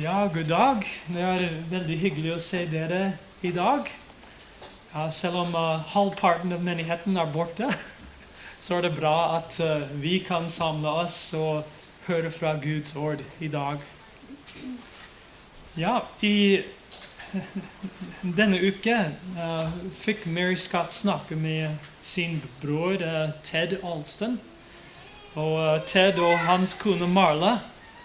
Ja, god dag. Det er veldig hyggelig å se dere i dag. Ja, selv om uh, halvparten av menigheten er borte, så er det bra at uh, vi kan samle oss og høre fra Guds ord i dag. Ja, i denne uke uh, fikk Mary Scott snakke med sin bror Ted Alston. Og Ted og hans kone Marla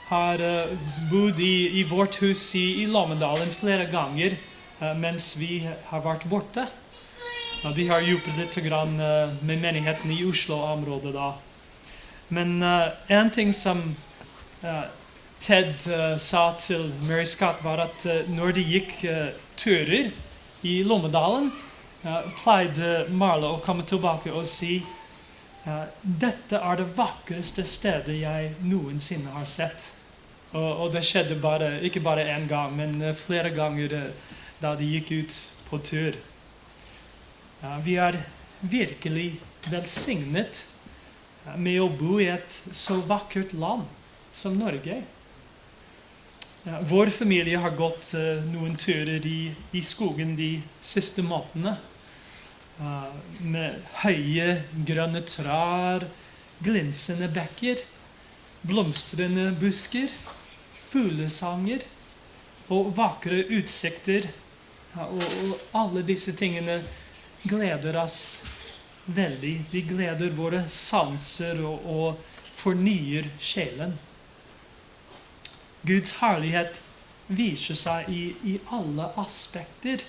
har uh, bodd i, i, vårt hus i, i Lommedalen flere ganger uh, mens vi har vært borte. De har hjulpet litt uh, med menigheten i Oslo-området da. Men en ting som Ted sa til Mary Scott, var at når de gikk turer i Lommedalen, pleide Marla å komme tilbake og si dette er det vakreste stedet jeg noensinne har sett. Og, og, det skjedde bare, ikke bare én gang, men eh, flere ganger eh, da de gikk ut på tur. Ja, vi er virkelig velsignet med å bo i et så vakkert land som Norge. Ja, vår familie har gått uh, noen turer i, i, skogen de siste månedene. Uh, med høye, grønne trær, glinsende bekker, blomstrende busker fuglesanger og vakre utsikter. Ja, og, og, alle disse tingene gleder oss veldig. De gleder våre sanser og, og fornyer sjelen. Guds herlighet viser seg i, i alle aspekter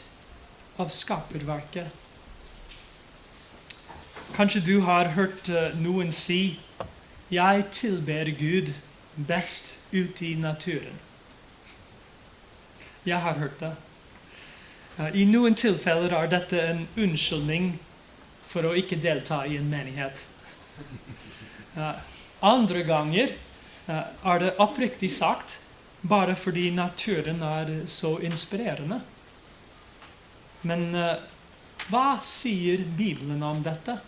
av skaperverket. Kanskje du har hørt uh, noen si 'Jeg tilber Gud best ute i naturen. Jeg har hørt det. I noen tilfeller er dette en unnskyldning for å ikke delta i en menighet. Andre ganger er det oppriktig sagt bare fordi naturen er så inspirerende. Men hva sier Bibelen om dette?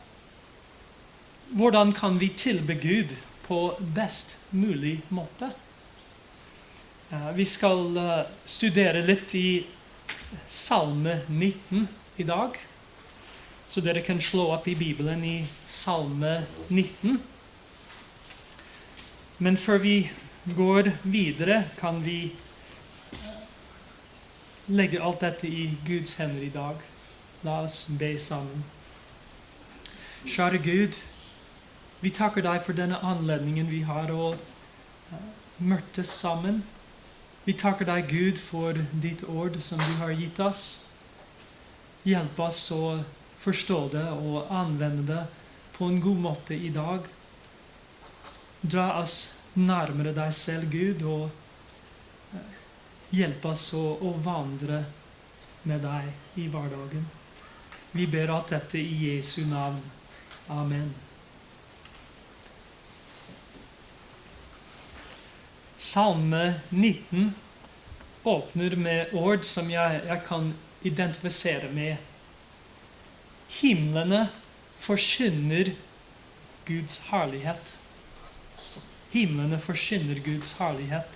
Hvordan kan vi tilbe Gud på best mulig måte? Eh, vi skal eh, studere litt i Salme 19 i dag. Så dere kan slå opp i Bibelen i Salme 19. Men før vi går videre, kan vi eh, legge alt dette i Guds hender i dag. La oss be sammen. Kjære Gud, vi takker deg for denne anledningen vi har å møtes sammen. Vi takker deg, Gud, for ditt ord som du har gitt oss. Hjelp oss å forstå det og anvende det på en god måte i dag. Dra oss nærmere deg selv, Gud, og eh, hjelp oss å, å vandre med deg i hverdagen. Vi ber alt dette i Jesu navn. Amen. Salme 19 åpner med ord som jeg, jeg kan identifisere med. Himlene forkynner Guds herlighet. Himlene forkynner Guds herlighet.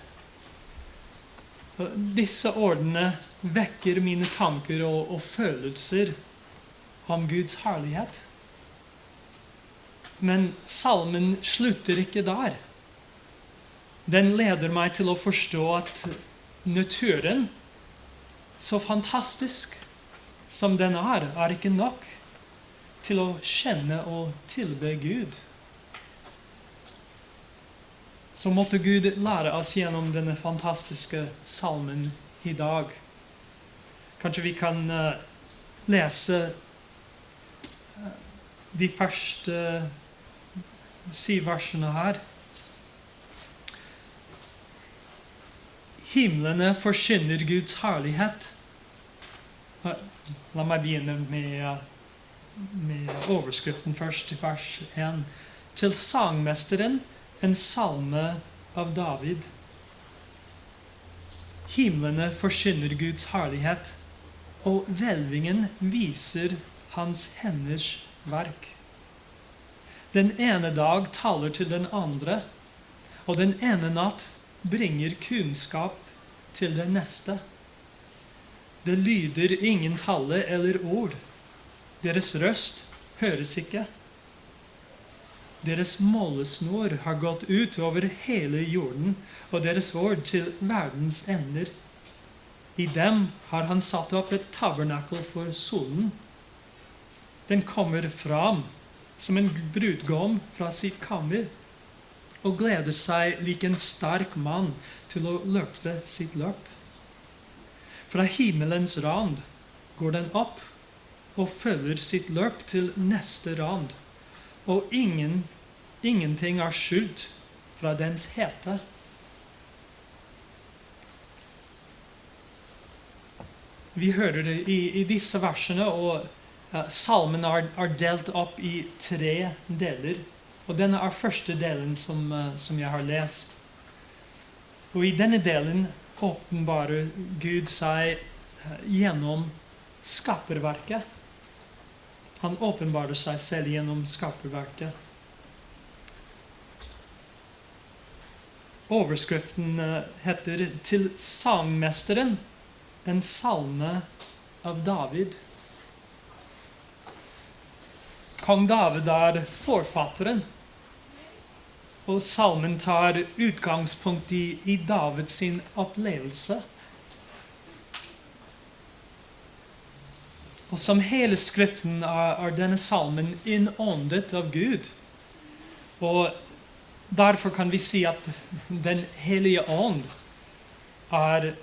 Disse ordene vekker mine tanker og, og følelser om Guds herlighet. Men salmen slutter ikke der. Den leder meg til å forstå at naturen, så fantastisk som den er, er ikke nok til å kjenne og tilbe Gud. Så måtte Gud lære oss gjennom denne fantastiske salmen i dag. Kanskje vi kan uh, lese uh, de første si versene her. Himlene forkynner Guds herlighet. La meg begynne med, med overskriften først, i vers 1. Til sangmesteren en salme av David. Himlene forkynner Guds herlighet, og hvelvingen viser hans henders verk. Den ene dag taler til den andre, og den ene natt bringer kunnskap til det neste. Det lyder ingen tale eller ord. Deres røst høres ikke. Deres målesnor har gått ut over hele jorden, og deres ord til verdens ender. I dem har han satt opp et tabernakel for solen. Den kommer fram som en brudgom fra sitt kammer og gleder seg lik en sterk mann til å løpe sitt løp. Fra himmelens rand går den opp og følger sitt løp til neste rand, og ingen, ingenting er skjult fra dens hete. Vi hører det i, i disse versene, og uh, salmen er, er, delt opp i tre deler. Og denne er første delen som, uh, som jeg har lest. Og i denne delen åpenbarer Gud seg eh, gjennom skaperverket. Han åpenbarer seg selv gjennom skaperverket. Overskriften eh, heter 'Til sangmesteren', en salme av David. Kong David er forfatteren. Og salmen tar utgangspunkt i, i Davids opplevelse. Og som hele Skriften er, er denne salmen innåndet av Gud. Og derfor kan vi si at Den hellige ånd er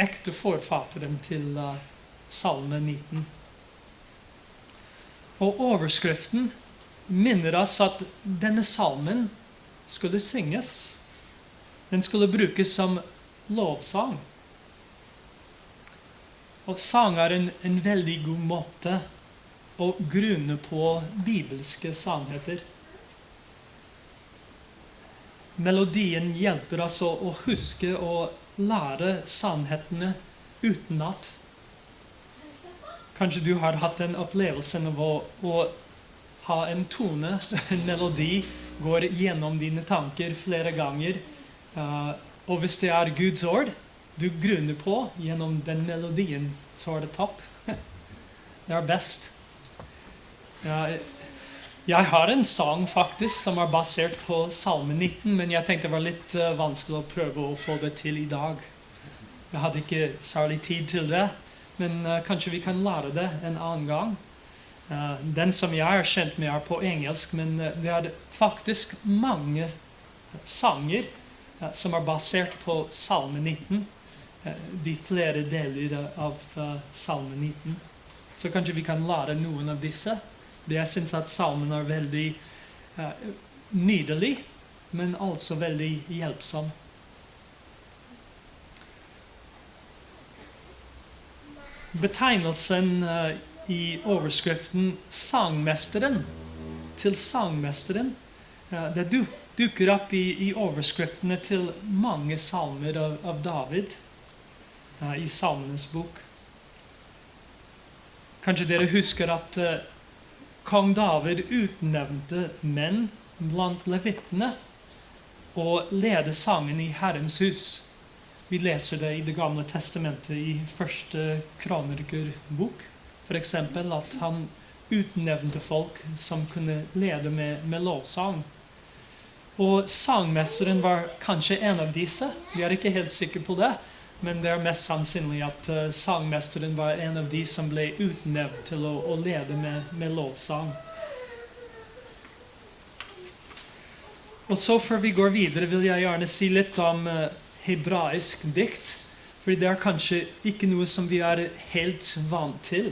ekte forfatteren til uh, salme 19. Og overskriften minner oss at denne salmen skulle synges. Den skulle brukes som lovsang. Og sang er en, en veldig god måte å grunne på bibelske sannheter. Melodien hjelper altså å, huske og lære sannhetene utenat. Kanskje du har hatt den opplevelsen av å, å ha en tone, en melodi, går gjennom dine tanker flere ganger. Uh, og hvis det er Guds ord du grunner på gjennom den melodien, så er det topp. det er best. Jeg har en sang faktisk som er basert på Salme 19, men jeg tenkte det var litt uh, vanskelig å prøve å få det til i dag. Jeg hadde ikke særlig tid til det, men uh, kanskje vi kan lære det en annen gang. Uh, den som jeg er kjent med, er på engelsk, men uh, det er faktisk mange sanger uh, som er basert på Salme 19. de flere deler av Salme 19. Så kanskje vi kan lære noen av disse. Jeg syns at salmen er veldig nydelig, men altså veldig hjelpsom. Betegnelsen i overskriften 'Sangmesteren' til sangmesteren. Det dukker opp i, i, overskriftene til mange salmer av, av David i Salmenes bok. Kanskje dere husker at uh, kong David utnevnte menn blant levitene og lede sangen i Herrens hus. Vi leser det i Det gamle testamentet i første kronikerbok. F.eks. at han utnevnte folk som kunne lede med, med lovsang. Og sangmesteren var kanskje en av disse. Vi er ikke helt sikre på det. Men det er mest sannsynlig at uh, sangmesteren var en av de som ble utnevnt til å, å lede med, med, lovsang. Og så Før vi går videre, vil jeg gjerne si litt om uh, hebraisk dikt. For det er kanskje ikke noe som vi er helt vant til.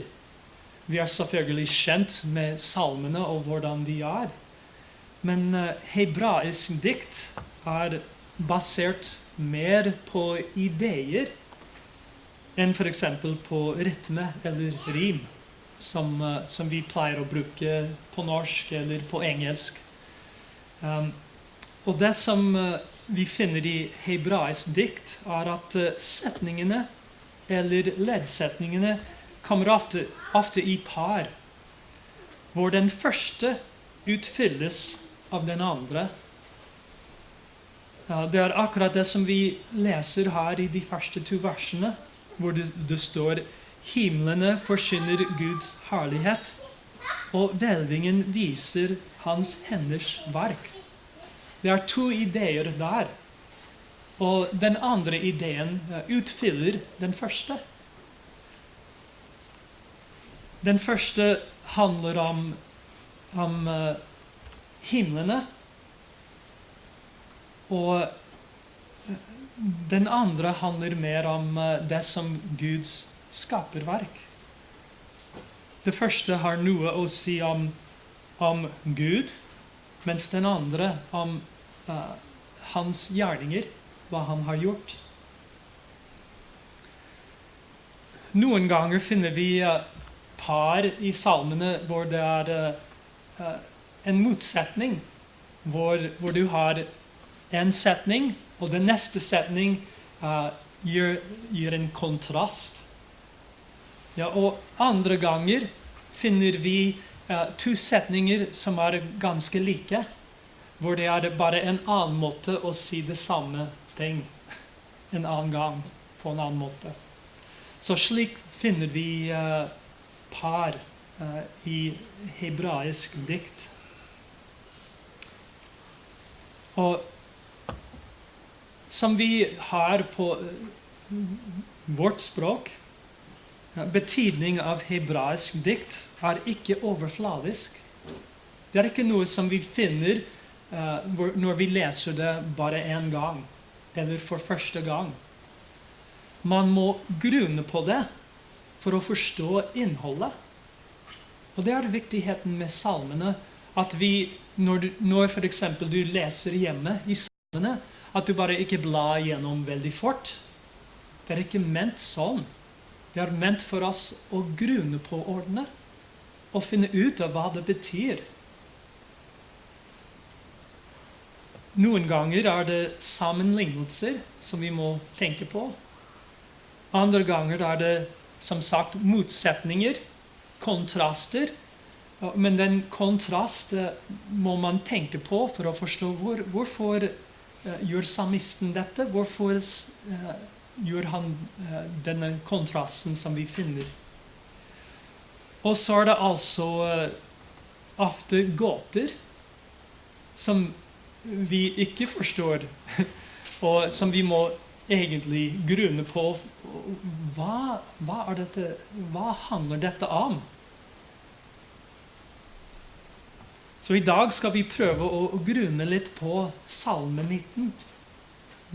Vi er selvfølgelig kjent med salmene og hvordan de er. Men uh, hebraisk dikt er basert mer på ideer enn f.eks. på rytme eller rim, som, uh, som, vi pleier å bruke på norsk eller på engelsk. Um, og det som uh, vi finner i hebraisk dikt, er at setningene eller leddsetningene kommer ofte, ofte i par, hvor den første utfylles av den andre. Det er akkurat det som vi leser her i de første to versene, hvor det, det står Himlene forsyner Guds herlighet, og hvelvingen viser hans henders verk. Det er to ideer der. Og den andre ideen utfyller den første. Den første handler om, om uh, himlene. Og eh, den andre handler mer om uh, det som Guds skaperverk. Det første har noe å si om, om Gud, mens den andre om uh, hans gjerninger, hva han har gjort. Noen ganger finner vi par i salmene hvor det er uh, en motsetning. Hvor, hvor, du har en setning, og den neste setning gir, gir en kontrast. Ja, og andre ganger finner vi uh, to setninger som er ganske like. Hvor det er bare en annen måte å si det samme ting en annen gang på en annen måte. Så slik finner vi uh, par eh, i hebraisk dikt. Og som vi har på vårt språk betydning av hebraisk dikt er ikke overfladisk. Det er ikke noe som vi finner uh, når vi leser det bare én gang, eller for første gang. Man må grunne på det for å forstå innholdet. Og det er viktigheten med salmene. At vi, når, du, når f.eks. du leser hjemme i salmene, at du bare ikke blar gjennom veldig fort. Det er ikke ment sånn. Det er ment for oss å grunne på ordene og finne ut av hva det betyr. Noen ganger er det sammenlignelser som vi må tenke på. Andre ganger er det som sagt motsetninger, kontraster. Men den kontrasten må man tenke på for å forstå hvor, hvorfor uh, gjør samisten dette. Hvorfor uh, gjør han denne kontrasten som vi finner. Og så er det altså ofte gåter som vi ikke forstår, og som vi må egentlig grunne på. Hva, hva, dette, hva handler dette om? Så i dag skal vi prøve å, å grunne litt på Salme 19,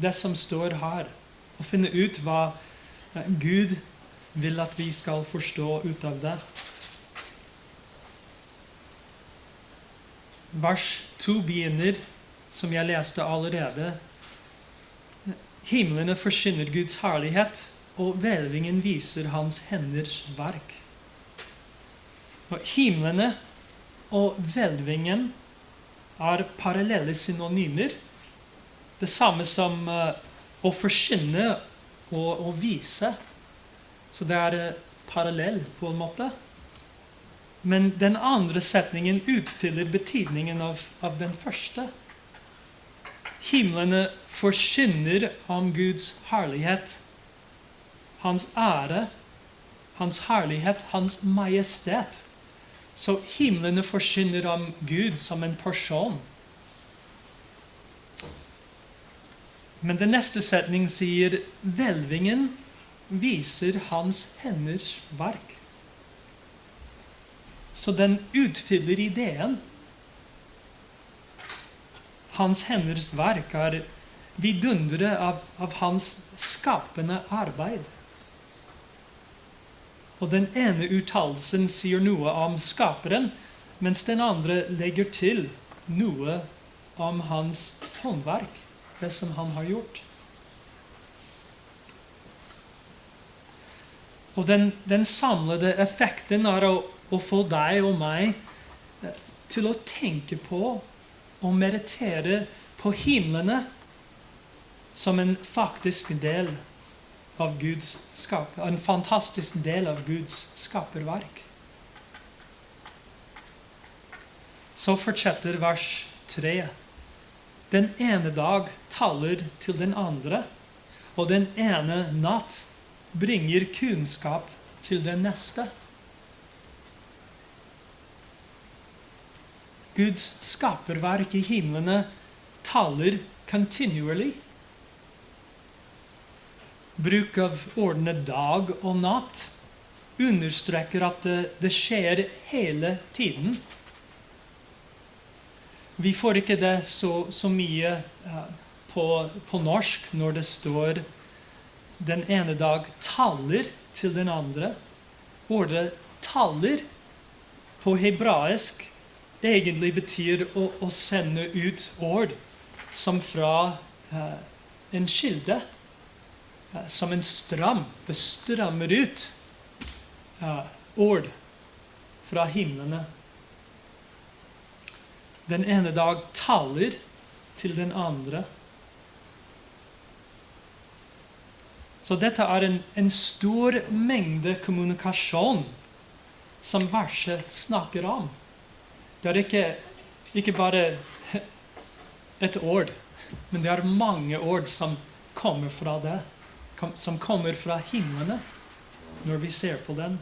det som står her og finne ut hva Gud vil at vi skal forstå ut av det. Vers 2 begynner, som jeg leste allerede. Himlene forsyner Guds herlighet, og hvelvingen viser hans henders verk. Og himlene og hvelvingen er parallelle synonymer. Det samme som uh, å forkynne og å vise. Så det er eh, parallell på en måte. Men den andre setningen utfyller betydningen av, av den første. Himlene forkynner om Guds herlighet, hans ære, hans herlighet, hans majestet. Så himlene forsyner om Gud som en person. Men den neste setning sier hvelvingen viser hans henders verk. Så den utfyller ideen. Hans henders verk er vidunderet av, av hans skapende arbeid. Og den ene uttalelsen sier noe om skaperen, mens den andre legger til noe om hans håndverk det som han har gjort. Og den, den samlede effekten er å, å, få deg og meg eh, til å tenke på og meditere på himlene som en faktisk del av Guds skap, en fantastisk del av Guds skaperverk. Så fortsetter vers 3. Den ene dag taler til den andre, og den ene natt bringer kunnskap til den neste. Guds skaperverk i himlene taler continually. Bruk av ordene dag og natt understreker at det, det skjer hele tiden. Vi får ikke det så, så mye uh, på, på, norsk når det står 'den ene dag taler til den andre'. Ordet 'taler' på hebraisk egentlig betyr å, å sende ut ord som fra uh, en kilde. Uh, som en stram. Det strammer ut ord fra himlene den ene dag taler til den andre. Så dette er en, en stor mengde kommunikasjon som verset snakker om. Det er ikke, ikke bare et ord, men det er mange ord som kommer fra det. Som kommer fra himlene når vi ser på den.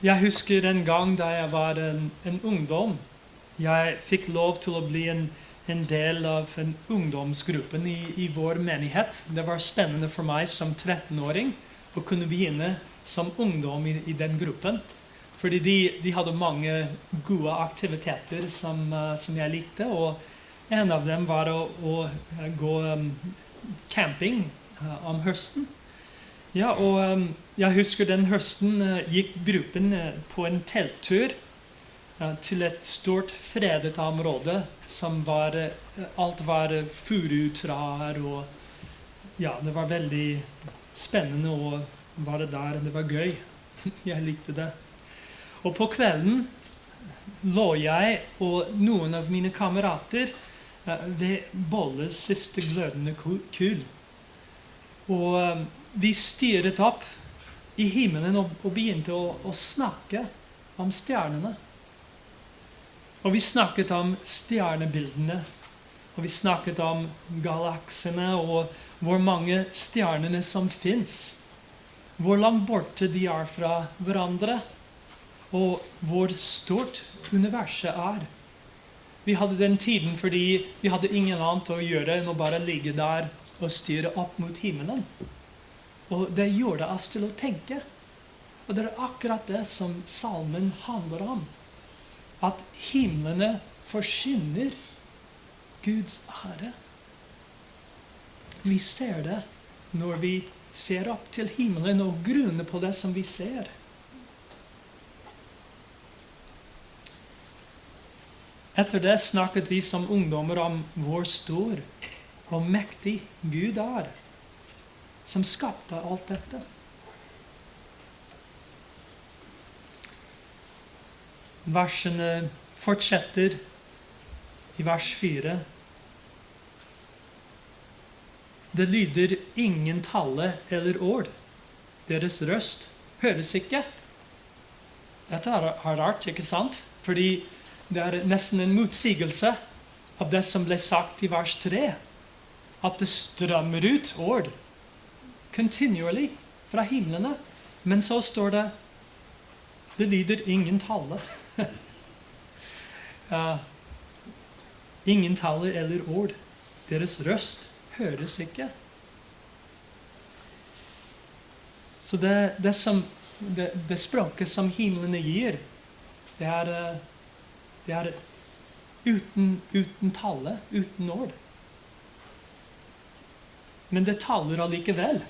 Jeg husker en gang da jeg var en, en ungdom. Jeg fikk lov til å bli en, en del av en ungdomsgruppen i, i, vår menighet. Det var spennende for meg som 13-åring å kunne begynne som ungdom i, i den gruppen. Fordi de, de, hadde mange gode aktiviteter som, uh, som, jeg likte. Og en av dem var å, å gå um, camping uh, om høsten. Ja, og um, jeg husker den høsten uh, gikk gruppen uh, på en telttur til et stort fredet område som var Alt var furutrær og Ja, det var veldig spennende å være der. Det var gøy. jeg likte det. Og på kvelden lå jeg og noen av mine kamerater ved Bolles siste glødende kul. Og um, vi styret opp i himmelen og begynte å, å, snakke om stjernene. Og vi snakket om stjernebildene. Og vi snakket om galaksene og hvor mange stjernene som fins. Hvor langt borte de er fra hverandre. Og hvor stort universet er. Vi hadde den tiden fordi vi hadde ingen annet å gjøre enn å bare ligge der og styre opp mot himmelen. Og det gjorde oss til å tenke. Og det er akkurat det som salmen handler om. At himlene forsyner Guds ære. Vi ser det når vi ser opp til himmelen og grunner på det som vi ser. Etter det snakket vi som ungdommer om hvor stor og mektig Gud er som skapte alt dette. Versene fortsetter i vers 4. Det lyder ingen tale eller ord. Deres røst høres ikke. Dette er rart, ikke sant? Fordi det er nesten en motsigelse av det som ble sagt i vers 3. At det strømmer ut ord continually fra himlene. Men så står det Det lyder ingen tale. uh, ingen tale eller ord. Deres røst høres ikke. Så det, det, som, det, det språket som himlene gir, det er, eh, det er uten, uten tale, uten ord. Men det taler allikevel.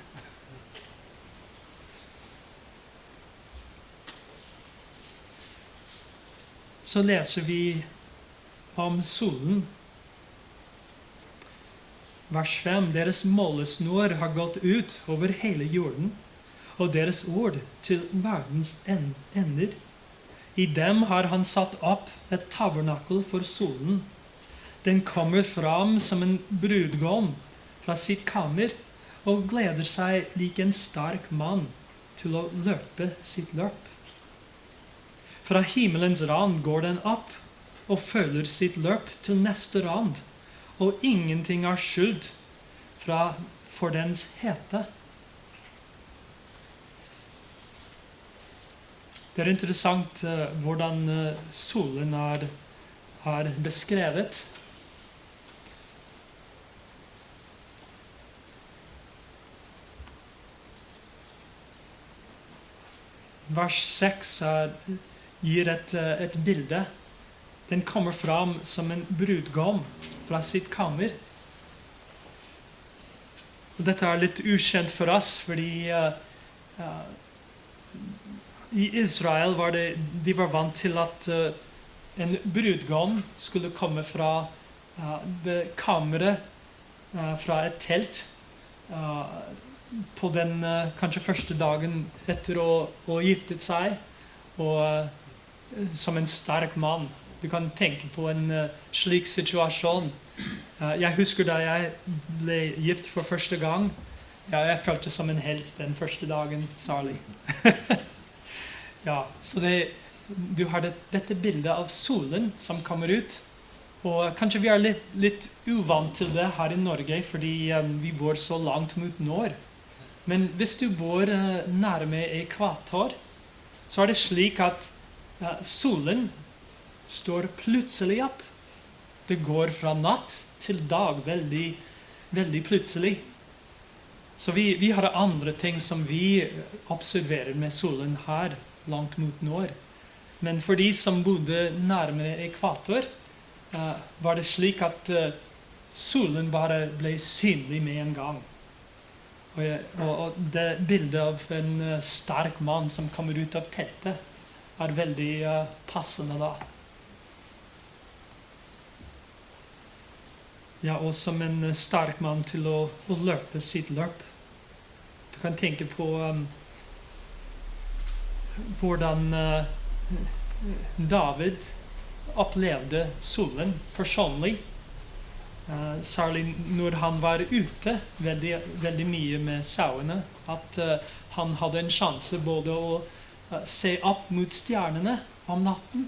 Så leser vi om solen. Vers 5. Deres målesnår har gått ut over hele jorden, og deres ord til verdens ender. I dem har han satt opp et tabernakel for solen. Den kommer fram som en brudgom fra sitt kammer og gleder seg lik en sterk mann til å løpe sitt løp. Fra himmelens rand går den opp og følger sitt løp til neste rand, og ingenting er skjult for dens hete. Det er interessant uh, hvordan uh, solen er, er beskrevet. Vers 6 gir et, eh, et, bilde. Den kommer fram som en brudgom fra sitt kammer. Og dette er litt ukjent for oss, fordi uh, i Israel var det, de var vant til at uh, en brudgom skulle komme fra det kammeret fra et telt på den kanskje første dagen etter å ha giftet seg, og som en sterk mann. Du kan tenke på en slik situasjon. Eh, jeg husker da jeg ble gift for første gang. Ja, jeg følte som en helt den første dagen, særlig. ja, så det, du har det, dette bildet av solen som kommer ut. Og kanskje vi er litt, litt uvant til det her i Norge fordi um, vi bor så langt mot nord. Men hvis du bor uh, nærme ekvator, så er det slik at uh, solen står plutselig opp. Det går fra natt til dag veldig, veldig plutselig. Så vi, vi har andre ting som vi observerer med solen her, langt mot nord. Men for de som bodde nærmere ekvator, uh, var det slik at uh, solen bare ble synlig med en gang. Og, og, og det bildet av en uh, sterk mann som kommer ut av teltet, er veldig passende da. Ja, og som en eh, sterk mann til å, å løpe sitt løp. Du kan tenke på um, hvordan uh, David opplevde solen personlig. Uh, særlig når han var ute veldig, veldig mye med sauene. At uh, han hadde en sjanse både å se opp mot stjernene om natten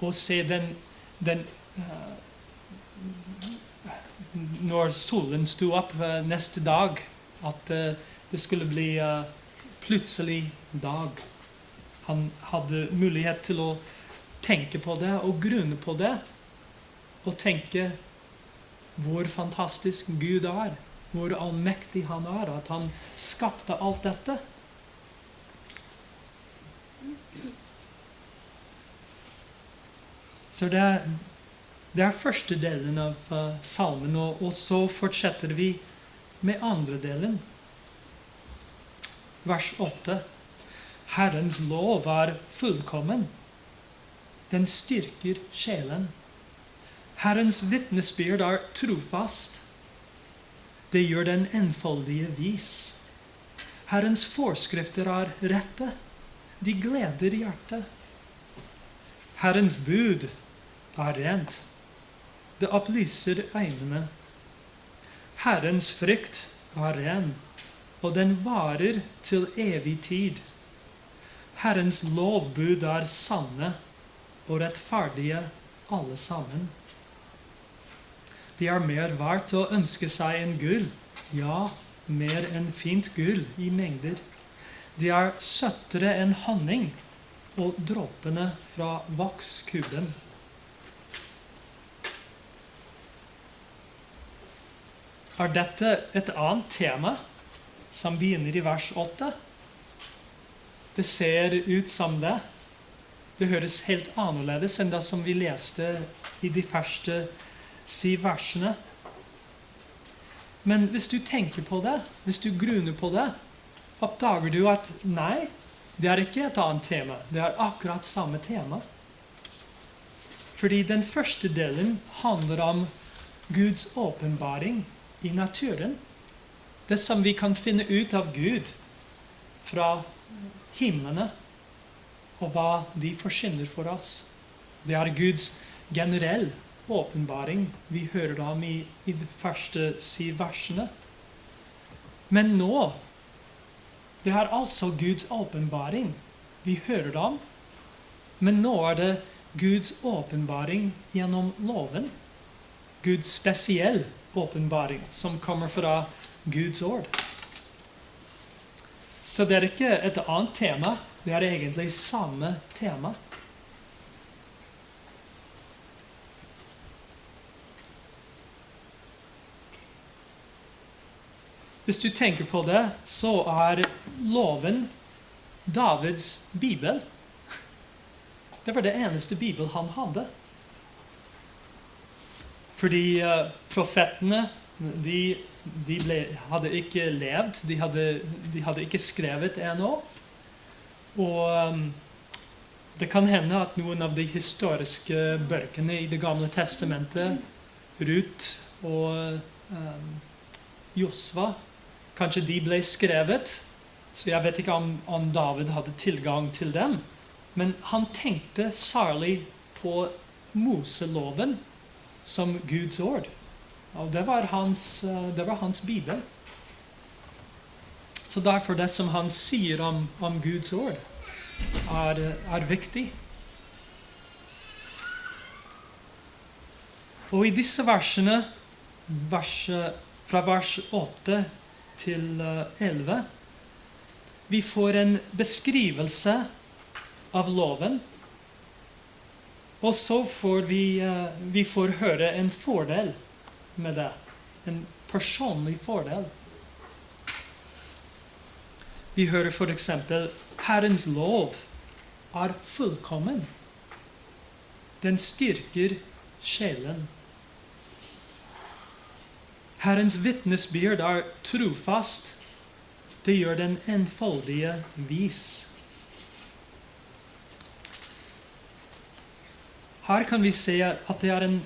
og se den, den når solen sto opp neste dag, at det skulle bli plutselig dag. Han hadde mulighet til å tenke på det og grunne på det. Og tenke hvor fantastisk Gud er. Hvor allmektig han er. At han skapte alt dette. Så det, det er første delen av uh, salmen, og, og, så fortsetter vi med andre delen. Vers 8. Herrens lov er fullkommen. Den styrker sjelen. Herrens vitnesbyrd er trofast. Det gjør den enfoldige vis. Herrens forskrifter er rette. De gleder hjertet. Herrens bud er rent det opplyser øynene. Herrens frykt er ren, og den varer til evig tid. Herrens lovbud er sanne og rettferdige alle sammen. De er mer verdt å ønske seg enn gull, ja, mer enn fint gull i mengder. De er søtere enn honning og dråpene fra vokskuben. er dette et annet tema som begynner i vers 8. Det ser ut som det. Det høres helt annerledes enn det som vi leste i de første syv versene. Men hvis du tenker på det, hvis du grunner på det, oppdager du at nei, det er ikke et annet tema. Det er akkurat samme tema. Fordi den første delen handler om Guds åpenbaring i naturen. Det som vi kan finne ut av Gud fra himlene, og hva de forsyner for oss. Det er Guds generell åpenbaring vi hører om i, i de første syv versene. Men nå det er altså Guds åpenbaring vi hører om, Men nå er det Guds åpenbaring gjennom loven. Guds spesiell åpenbaring som kommer fra Guds ord. Så det er ikke et annet tema. Det er egentlig samme tema. Hvis du tenker på det, så er loven Davids bibel. Det var det eneste bibel han hadde. Fordi uh, profetene de, de ble, hadde ikke levd. De hadde, de hadde ikke skrevet ennå. Og um, det kan hende at noen av de historiske bøkene i Det gamle testamentet, Ruth og um, Josva, kanskje de ble skrevet. Så jeg vet ikke om, om David hadde tilgang til dem. Men han tenkte særlig på Moseloven som Guds ord. Og det var hans, eh, det var hans bibel. Så derfor det som han sier om, om Guds ord, er, er, viktig. Og i disse versene, vers, fra vers 8 til 11, eh, vi får en beskrivelse av loven. Og så får vi, eh, vi får høre en fordel med det. En personlig fordel. Vi hører f.eks.: Herrens lov er fullkommen. Den styrker sjelen. Herrens vitnesbyrd er trofast. Det gjør den enfoldige vis. Her kan vi se at det er en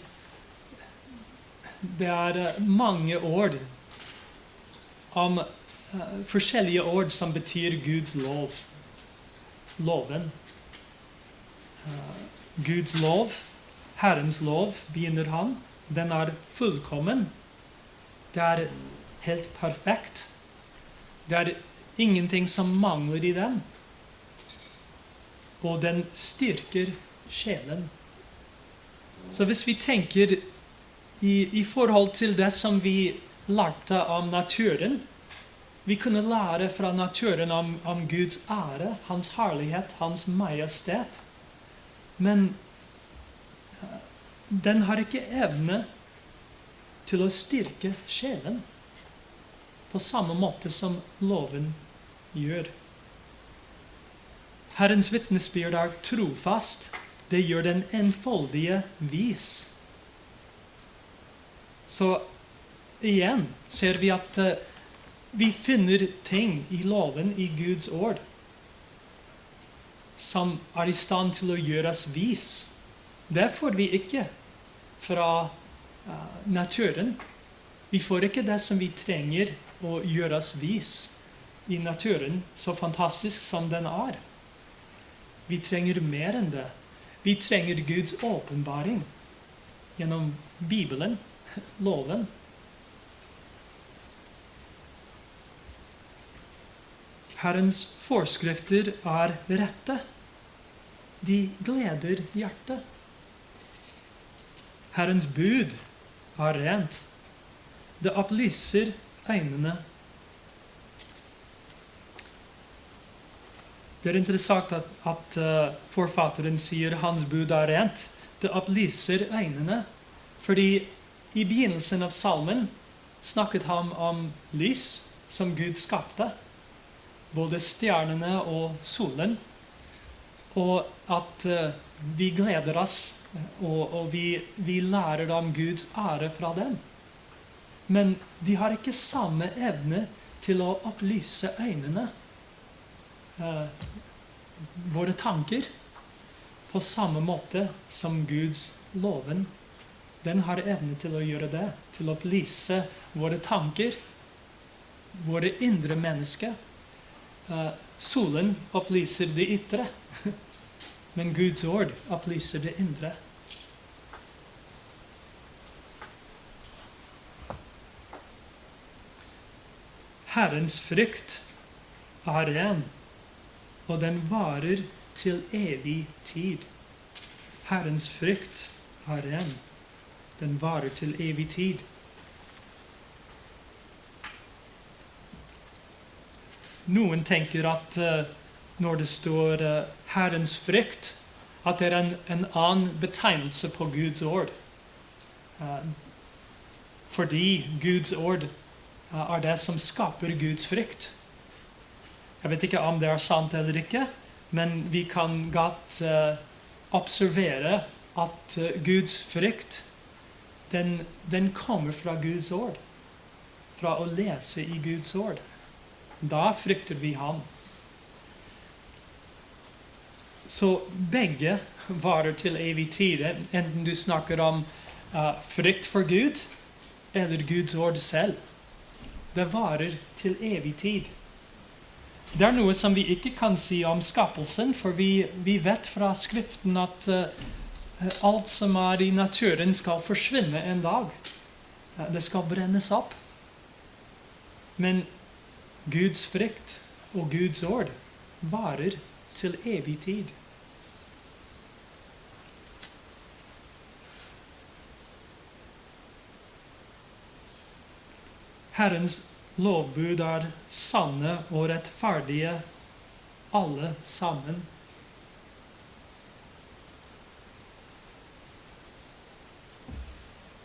det er eh, mange ord om uh, forskjellige ord som betyr Guds lov. Loven. Uh, Guds lov, Herrens lov, begynner han. Den er fullkommen. Det er helt perfekt. Det er ingenting som mangler i den. Og den styrker sjelen. Så hvis vi tenker i, i forhold til det som vi lærte om naturen. Vi kunne lære fra naturen om, om Guds ære, hans herlighet, hans majestet. Men eh, den har ikke evne til å styrke sjelen på samme måte som loven gjør. Herrens vitnesbyrd er trofast. Det gjør den enfoldige vis. Så igjen ser vi at uh, vi finner ting i loven, i Guds ord, som er i stand til å gjøre oss vis. Det får vi ikke fra uh, naturen. Vi får ikke det som vi trenger å gjøre oss vis i naturen, så fantastisk som den er. Vi trenger mer enn det. Vi trenger Guds åpenbaring gjennom Bibelen loven. Herrens forskrifter er rette. De gleder hjertet. Herrens bud er rent. Det opplyser øynene. Det er interessant at, at uh, forfatteren sier 'hans bud er rent'. Det opplyser øynene. Fordi i begynnelsen av salmen snakket han om lys som Gud skapte. Både stjernene og solen. Og at uh, vi gleder oss, og, og vi, vi, lærer om Guds ære fra dem. Men de har ikke samme evne til å opplyse øynene. eh, våre tanker. På samme måte som Guds loven den har evne til å gjøre det. Til å opplyse våre tanker, våre indre mennesker. Uh, solen opplyser det ytre, men Guds ord opplyser det indre. Herrens frykt er ren, og den varer til evig tid. Herrens frykt er ren. Den varer til evig tid. Noen tenker at uh, når det står uh, 'Herrens frykt', at det er en, en annen betegnelse på Guds ord. Uh, fordi Guds ord er det som skaper Guds frykt. Jeg vet ikke om det er sant eller ikke, men vi kan godt observere at Guds frykt den, den kommer fra Guds ord. Fra å lese i Guds ord. Da frykter vi ham. Så begge varer til evig tid. Enten du snakker om uh, frykt for Gud eller Guds ord selv. Det varer til evig tid. Det er noe som vi ikke kan si om skapelsen, for vi, vi vet fra Skriften at uh, alt som er i naturen, skal forsvinne en dag. Det skal brennes opp. Men Guds frykt og Guds ord varer til evig tid. Herrens lovbud er sanne og rettferdige, alle sammen.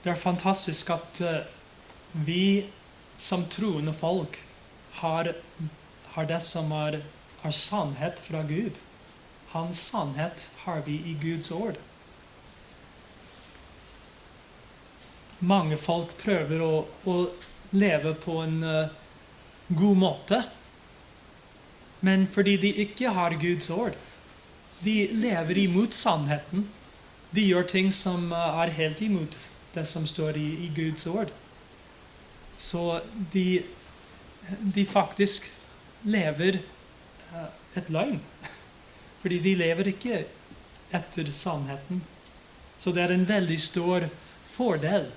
Det er fantastisk at eh, vi som troende folk har, har det som er, er, sannhet fra Gud. Hans sannhet har vi i Guds ord. Mange folk prøver å, å leve på en uh, god måte. Men fordi de ikke har Guds ord, de lever imot sannheten. De gjør ting som uh, er helt imot det som står i, i Guds ord. Så de de faktisk lever eh, et løgn. Fordi de lever ikke etter sannheten. Så det er en veldig stor fordel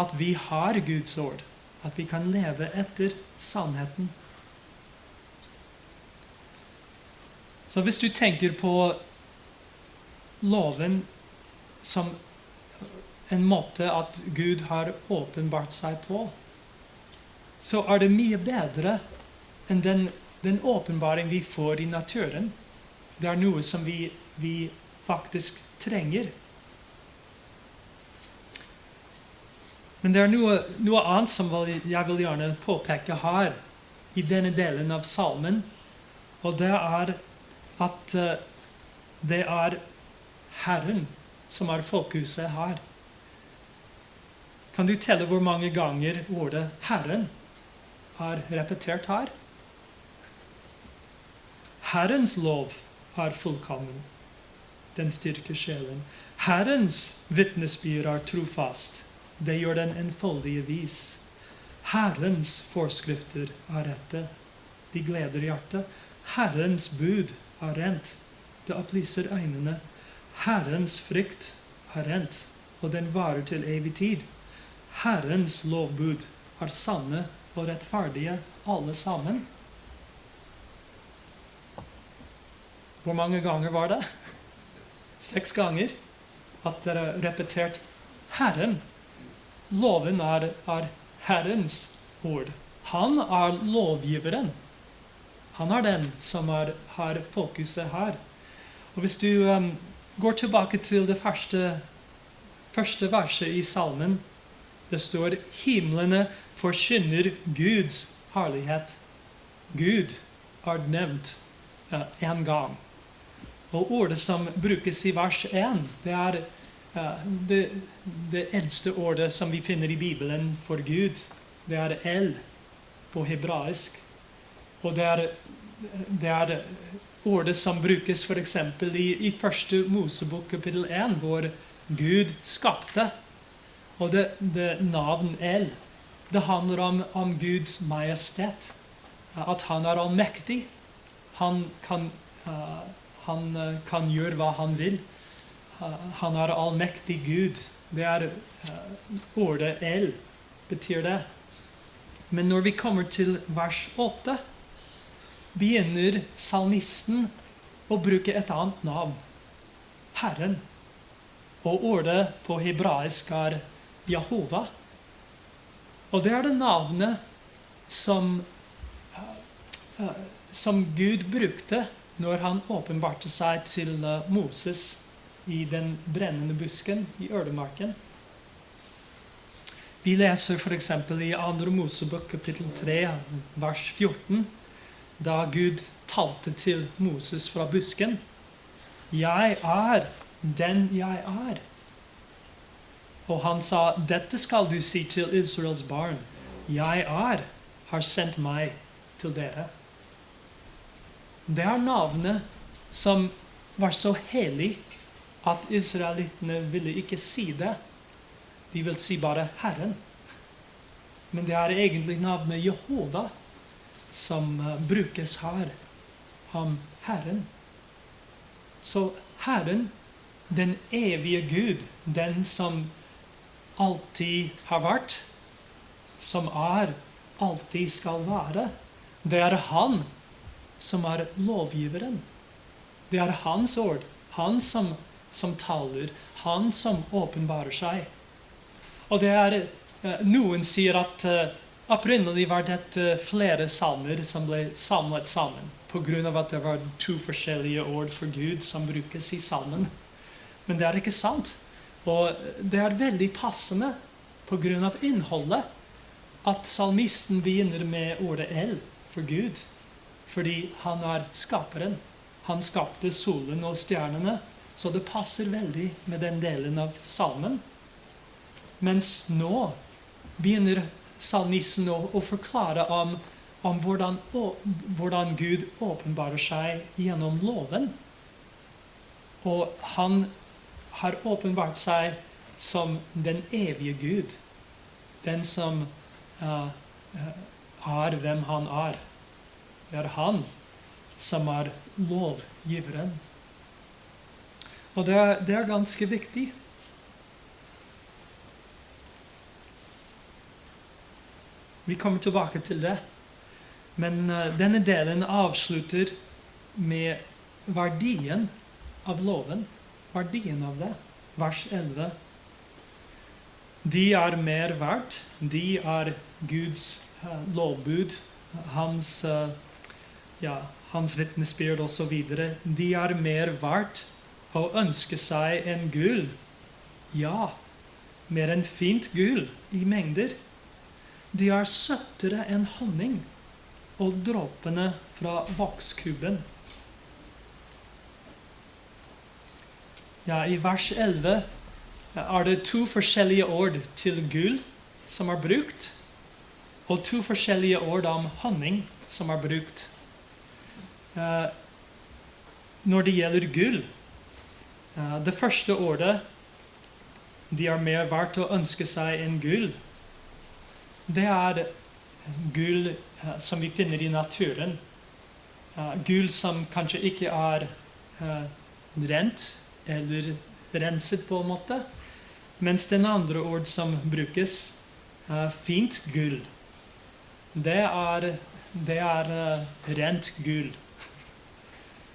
at vi har Guds ord. At vi kan leve etter sannheten. Så hvis du tenker på loven som en måte at Gud har åpenbart seg på så er det mye bedre enn den, den åpenbaring vi får i naturen. Det er noe som vi, vi faktisk trenger. Men det er noe, noe annet som jeg vil gjerne påpeke her, i denne delen av salmen. Og det er at uh, det er Herren som er fokuset her. Kan du telle hvor mange ganger ordet 'Herren' er repetert her. Herrens lov er fullkommen. Den styrker sjelen. Herrens vitnesbyrd er trofast. Det gjør den enfoldige vis. Herrens forskrifter er rette. De gleder hjertet. Herrens bud er rent. Det opplyser øynene. Herrens frykt er rent, og den varer til evig tid. Herrens lovbud er sanne og rettferdige, alle sammen. Hvor mange ganger var det? Seks ganger. At dere repetert 'Herren'. Loven er, er Herrens ord. Han er lovgiveren. Han er den som er, har fokuset her. Og Hvis du um, går tilbake til det første, første verset i salmen, det står 'Himlene forkynner Guds herlighet. Gud er nevnt én gang. Og ordet som brukes i vers 1, det er det, det, eldste ordet som vi finner i Bibelen for Gud. Det er El på hebraisk. Og det er, det er ordet som brukes f.eks. I, i første Mosebok kapittel 1, hvor Gud skapte. Og det, det navn El det handler om, om Guds majestet. At han er allmektig. Han kan, uh, han uh, kan gjøre hva han vil. Uh, han er allmektig Gud. Det er ordet El, betyr det. Men når vi kommer til vers 8, begynner salmisten å bruke et annet navn. Herren. Og ordet på hebraisk er Jehova. Og det er det navnet som, eh, som Gud brukte når han åpenbarte seg til eh, Moses i den brennende busken i ødemarken. Vi leser f.eks. i 2. Mosebok kapittel 3, vers 14, da Gud talte til Moses fra busken. Jeg er den jeg er. Og han sa, dette skal du si til Israels barn. Jeg er, har sendt meg til dere. Det er navnet som var så hellig at israelittene ville ikke si det. De vil si bare 'Herren'. Men det er egentlig navnet Jehova som uh, brukes her. Ham Herren. Så Herren, den evige Gud, den som alltid har vært, som er, alltid skal være, det er Han som er lovgiveren. Det er Hans ord. Han som, som taler. Han som åpenbarer seg. Og det er eh, Noen sier at uh, opprinnelig var dette flere salmer som ble samlet sammen. Pga. at det var to forskjellige ord for Gud som brukes i salmen. Men det er ikke sant. Og det er veldig passende pga. innholdet at salmisten begynner med ordet El for Gud. Fordi han er skaperen. Han skapte solen og stjernene. Så det passer veldig med den delen av salmen. Mens nå begynner salmisten å, å forklare om, om hvordan, å, hvordan, Gud åpenbarer seg gjennom loven. Og han har åpenbart seg som den evige Gud. Den som uh, er hvem han er. Det er han som er lovgiveren. Og det er, det er ganske viktig. Vi kommer tilbake til det. Men uh, denne delen avslutter med verdien av loven. Verdien av det. Vers 11. De er mer verdt. De er Guds uh, lovbud. Hans uh, ja, hans vitnesbyrd osv. De er mer verdt å ønske seg en gull. Ja, mer enn fint gull i mengder. De er søtere enn honning og dråpene fra vokskuben. Ja, I vers 11 er det to forskjellige ord til gull som er brukt, og to forskjellige ord om honning som er brukt. Når det gjelder gull Det første ordet de er mer verdt å ønske seg enn gull. Det er gull som vi finner i naturen. gull som kanskje ikke er rent eller renset, på en måte. Mens den andre ord som brukes, er fint gull, det er, det er rent gull.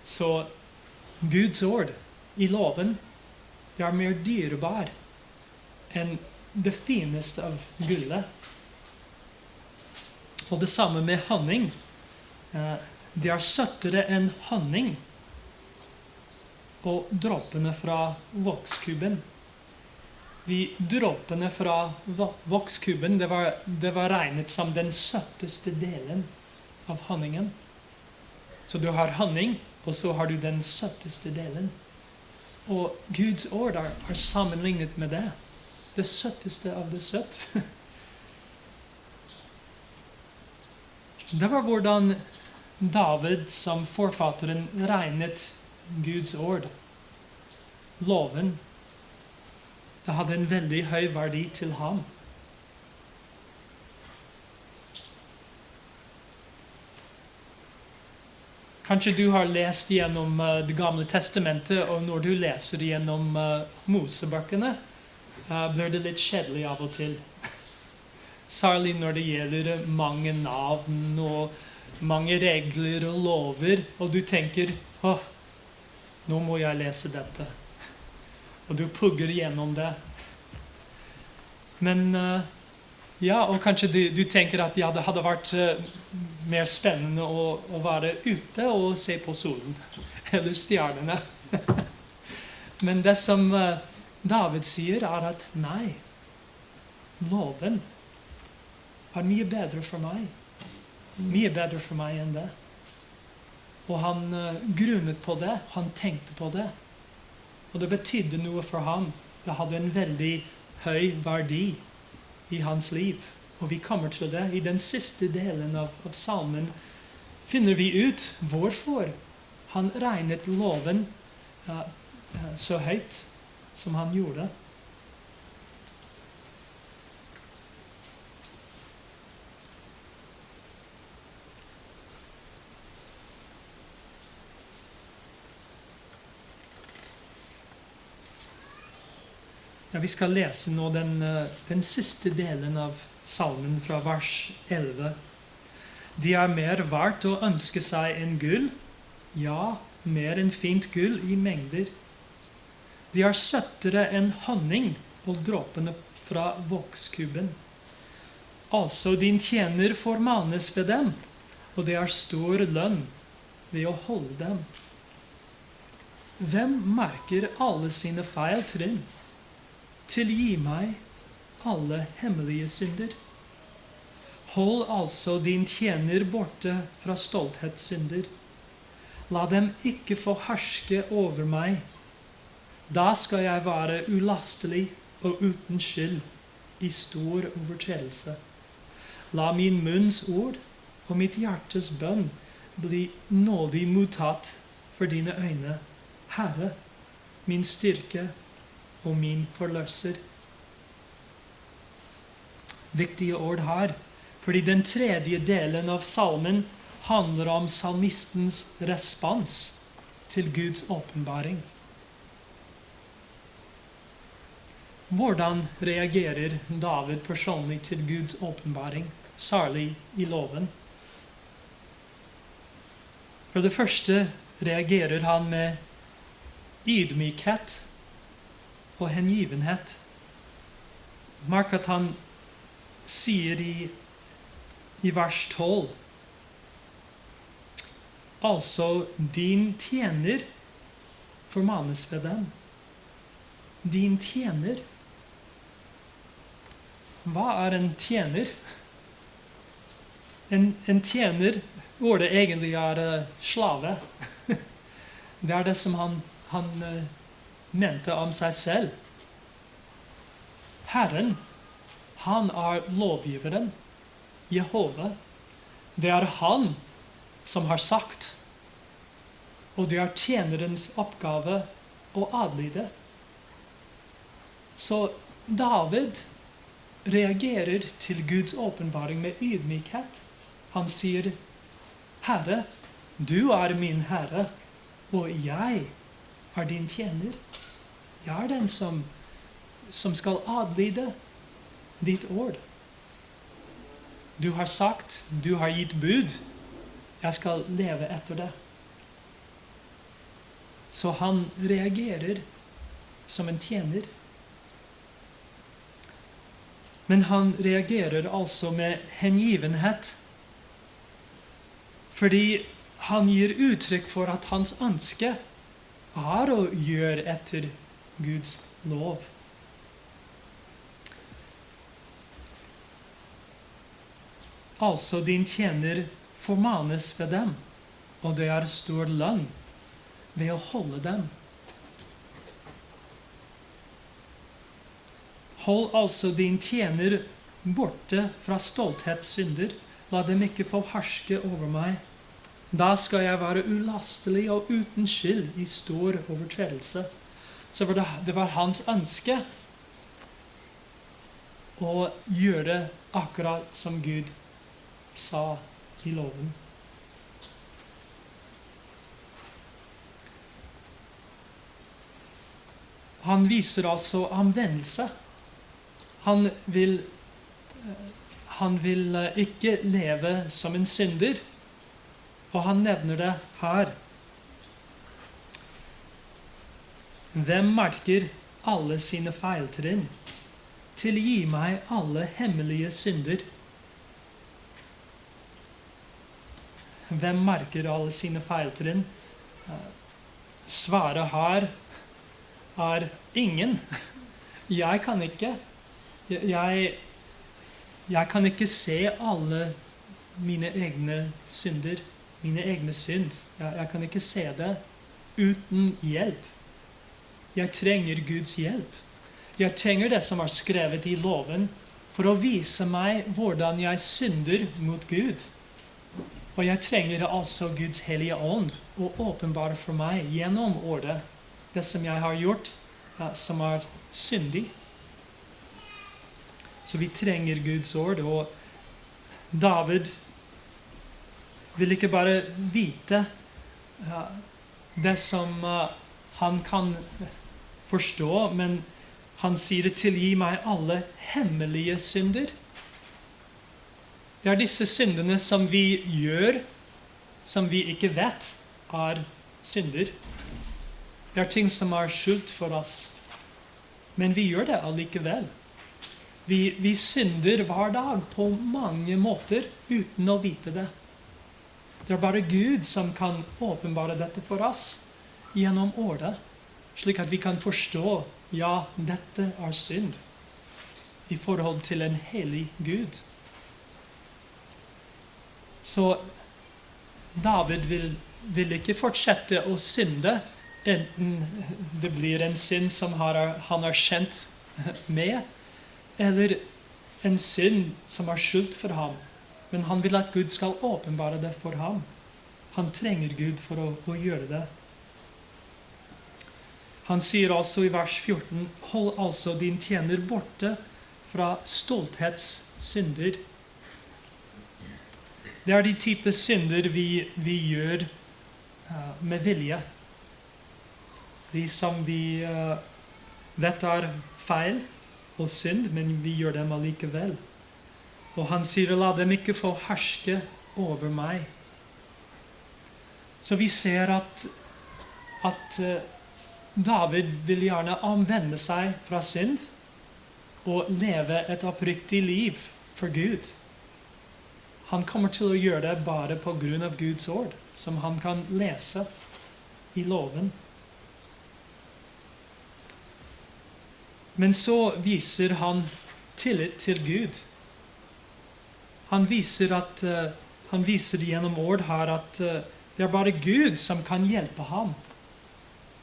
Så Guds ord i loven det er mer dyrebar enn det fineste av gullet. Og det samme med honning. Eh, det er søtere enn honning. Og dråpene fra vokskuben. De dråpene fra vokskuben det var, det var regnet som den søteste delen av honningen. Så du har honning, og så har du den søtteste delen. Og Guds ord er, sammenlignet med det. Det søtteste av det søtt. Det var hvordan David som forfatteren regnet Guds ord. Loven. Det hadde en veldig høy verdi til ham. Kanskje du har lest gjennom uh, Det gamle testamentet, og når du leser gjennom uh, Mosebøkene, uh, blir det litt kjedelig av og til. Særlig når det gjelder mange navn og mange regler og lover, og du tenker åh, Nå må jeg lese dette. Og du pugger gjennom det. Men eh, ja, og kanskje du, du, tenker at ja, det hadde vært uh, mer spennende å, å, være ute og se på solen. Eller stjernene. Men det som uh, David sier, er at nei. Loven er mye bedre for meg. Mye bedre for meg enn det. Og han uh, grunnet på det. Han tenkte på det. Og det betydde noe for ham. Det hadde en veldig høy verdi i hans liv. Og vi kommer til det. I den siste delen av, av salmen finner vi ut hvorfor han regnet loven uh, så høyt som han gjorde. Ja, vi skal lese nå den, eh, den, siste delen av salmen fra vers 11. De er mer verdt å ønske seg enn gull, ja, mer enn fint gull i mengder. De er søttere enn honning og dråpene fra vokskuben. Altså, din tjener formanes ved dem, og det er stor lønn ved å holde dem. Hvem merker alle sine feil trinn? Tilgi meg alle hemmelige synder. Hold altså din tjener borte fra stolthetssynder. La dem ikke få herske over meg. Da skal jeg være ulastelig og uten skyld i stor overtredelse. La min munns ord og mitt hjertes bønn bli nådig mottatt for dine øyne. Herre, min styrke og min forløser. Viktige ord her. Fordi den tredje delen av salmen handler om salmistens respons til Guds åpenbaring. Hvordan reagerer David personlig til Guds åpenbaring, særlig i loven? For det første reagerer han med ydmykhet og hengivenhet. Merk at han sier i, i vers 12 Altså, din tjener formanes ved dem. Din tjener. Hva er en tjener? En, en tjener Ordet egentlig er uh, slave. det er det som han, han uh, mente om seg selv. Herren, han er lovgiveren. Jehova. Det er han som har sagt. Og det er tjenerens oppgave å adlyde. Så David reagerer til Guds åpenbaring med ydmykhet. Han sier, 'Herre, du er min Herre, og jeg er din tjener.' Jeg er den som, som skal adlyde ditt ord. Du har sagt, du har gitt bud. Jeg skal leve etter det. Så han reagerer som en tjener. Men han reagerer altså med hengivenhet. Fordi han gir uttrykk for at hans ønske er å gjøre etter Guds lov. Altså din tjener formanes ved dem, og det er stor lønn ved å holde dem. Hold altså din tjener borte fra stolthetssynder. La dem ikke få herske over meg. Da skal jeg være ulastelig og uten skyld i stor overtredelse så var det, det var hans ønske å gjøre akkurat som Gud sa i loven. Han viser altså anvendelse. Han vil, han vil ikke leve som en synder. Og han nevner det her. Hvem merker alle sine feiltrinn? Tilgi meg alle hemmelige synder. Hvem merker alle sine feiltrinn? Eh, svaret her er ingen. Jeg kan ikke. Jeg, jeg kan ikke se alle mine egne synder, mine egne synd. Jeg, jeg kan ikke se det uten hjelp. Jeg trenger Guds hjelp. Jeg trenger det som er skrevet i loven, for å vise meg hvordan jeg synder mot Gud. Og jeg trenger altså Guds hellige ånd å åpenbare for meg gjennom ordet det som jeg har gjort, som er syndig. Så vi trenger Guds ord. Og David vil ikke bare vite det som uh, han kan forstå, men han sier 'tilgi meg alle hemmelige synder'. Det er disse syndene som vi gjør, som vi ikke vet er synder. Det er ting som er skjult for oss. Men vi gjør det allikevel. Vi, vi synder hver dag på mange måter uten å vite det. Det er bare Gud som kan åpenbare dette for oss gjennom året, slik at vi kan forstå ja, dette er synd i forhold til en hellig Gud. Så David vil, vil ikke fortsette å synde, enten det blir en synd som han har kjent med, eller en synd som er skjult for ham. Men han vil at Gud skal åpenbare det for ham. Han trenger Gud for å, å gjøre det. Han sier altså i vers 14.: Hold altså din tjener borte fra stolthetssynder. Det er de type synder vi, vi gjør uh, med vilje. De som vi uh, vet er feil og synd, men vi gjør dem allikevel. Og han sier, 'La dem ikke få herske over meg'. Så vi ser at, at eh, David vil gjerne anvende seg fra synd og leve et oppriktig liv for Gud. Han kommer til å gjøre det bare av Guds ord, som han kan lese i loven. Men så viser han tillit til Gud. Han viser, at, uh, han viser gjennom ord her at uh, det er bare Gud som kan hjelpe ham.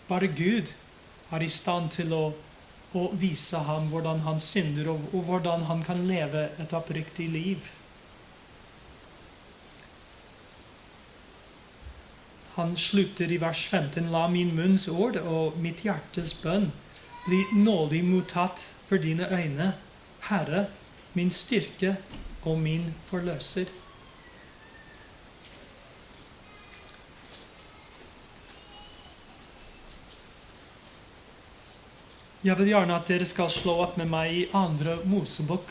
Bare Gud er i stand til å, å vise ham hvordan han synder, og, og hvordan han kan leve et oppriktig liv. Han slutter i vers 15.: La min munns ord og mitt hjertes bønn bli nådig mottatt for dine øyne, Herre, min styrke og min forløser. Jeg vil gjerne at dere skal slå opp med meg i andre Mosebok,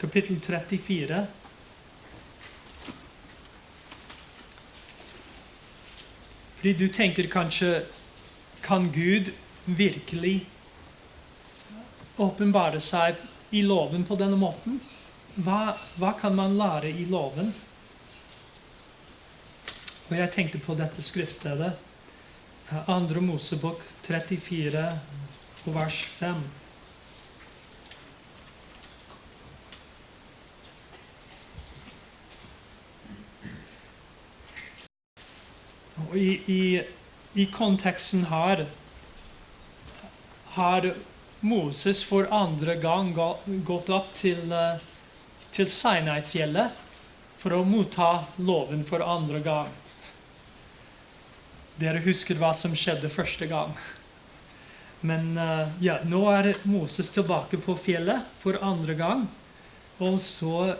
kapittel 34. Fordi du tenker kanskje Kan Gud virkelig åpenbare seg i loven på denne måten? Hva, hva kan man lære i loven? Og jeg tenkte på dette skriftstedet. Andre Mosebok 34, vers 5. Og i, i, i konteksten her har Moses for andre gang gått opp til uh, til Sinai-fjellet for å motta loven for andre gang. Dere husker hva som skjedde første gang. Men uh, ja, nå er Moses tilbake på fjellet for andre gang. Og så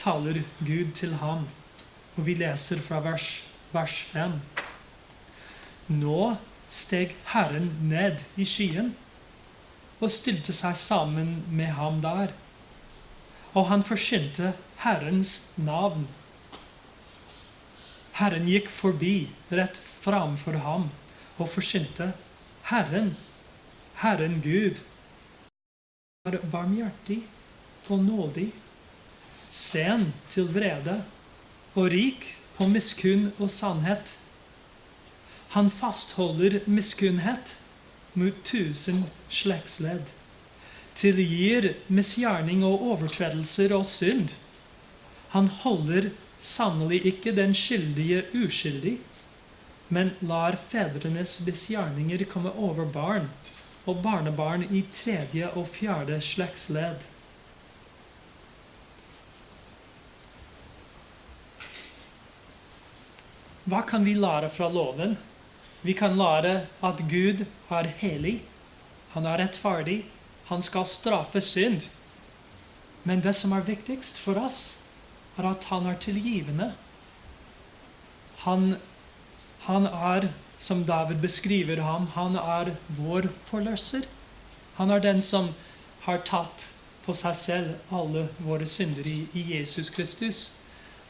taler Gud til ham. Og vi leser fra vers, vers 5. Nå steg Herren ned i skyen og stilte seg sammen med ham der og han forsynte Herrens navn. Herren gikk forbi rett framfor ham og forsynte Herren Herren Gud Var barmhjertig nådig, sen til vrede og rik på miskunn og sannhet. Han fastholder miskunnhet mot tusen slektsledd, tilgir misgjerning og overtredelser og synd. Han holder sannelig ikke den skyldige uskyldig, men lar fedrenes misgjerninger komme over barn og barnebarn i tredje og fjerde slektsledd. Hva kan vi lære fra loven? Vi kan lære at Gud er hellig, han er rettferdig, han skal straffe synd. Men det som er viktigst for oss, er at han er tilgivende. Han, han er som David beskriver ham, han er vår forløser. Han er den som har tatt på seg selv alle våre synder i, i Jesus Kristus.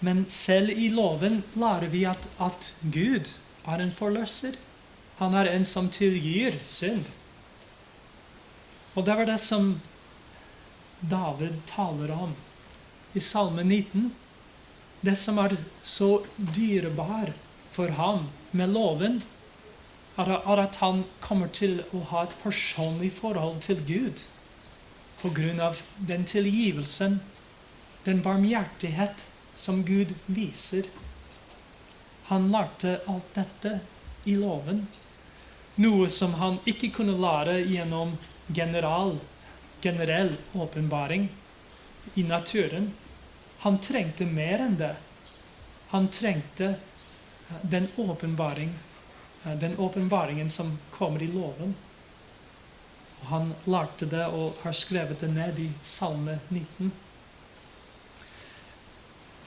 Men selv i loven lærer vi at, at Gud er en forløser. Han er en som tilgir synd. Og det var det som David taler om i Salme 19. Det som er så dyrebar for ham med loven, er at han kommer til å ha et personlig forhold til Gud pga. den tilgivelsen, den barmhjertighet som Gud viser. Han lærte alt dette i loven, noe som han ikke kunne lære gjennom general, generell åpenbaring i naturen. Han trengte mer enn det. Han trengte den åpenbaring Eh, den åpenbaringen som kommer i loven. Han lærte det og har skrevet det ned i Salme 19.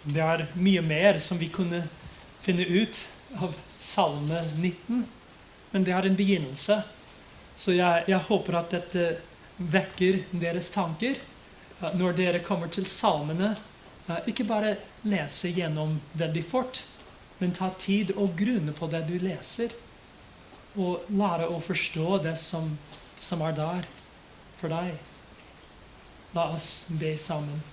Det er mye mer som vi kunne finne ut av Salme 19, men det er en begynnelse. Så jeg, jeg håper at dette vekker deres tanker eh, når dere kommer til salmene. Eh, ikke bare lese gjennom veldig fort, men ta tid og grunne på det du leser og lære å forstå det som, som er der for deg. La oss be sammen.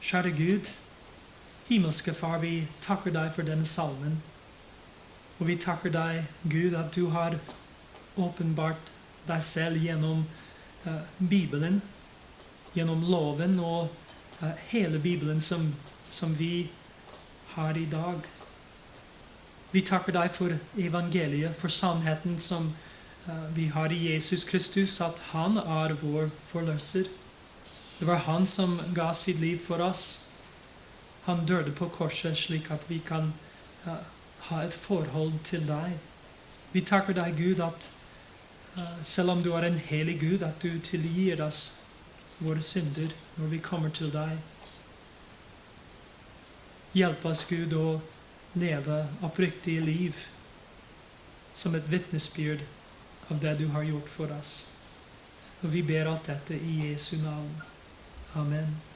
Kjære Gud, himmelske Far, vi takker deg for denne salmen. Og vi takker deg, Gud, at du har åpenbart deg selv gjennom uh, Bibelen, gjennom loven og uh, hele Bibelen som, som vi har i dag. Vi takker deg for evangeliet, for sannheten som uh, vi har i Jesus Kristus, at han er vår forløser. Det var han som ga sitt liv for oss. Han døde på korset slik at vi kan uh, ha et forhold til deg. Vi takker deg, Gud, at uh, selv om du er en helig Gud, at du tilgir oss våre synder når vi kommer til deg. Hjelp oss, Gud, å leve oppriktige liv som et vitnesbyrd av det du har gjort for oss. Og vi ber alt dette i Jesu navn. Amen.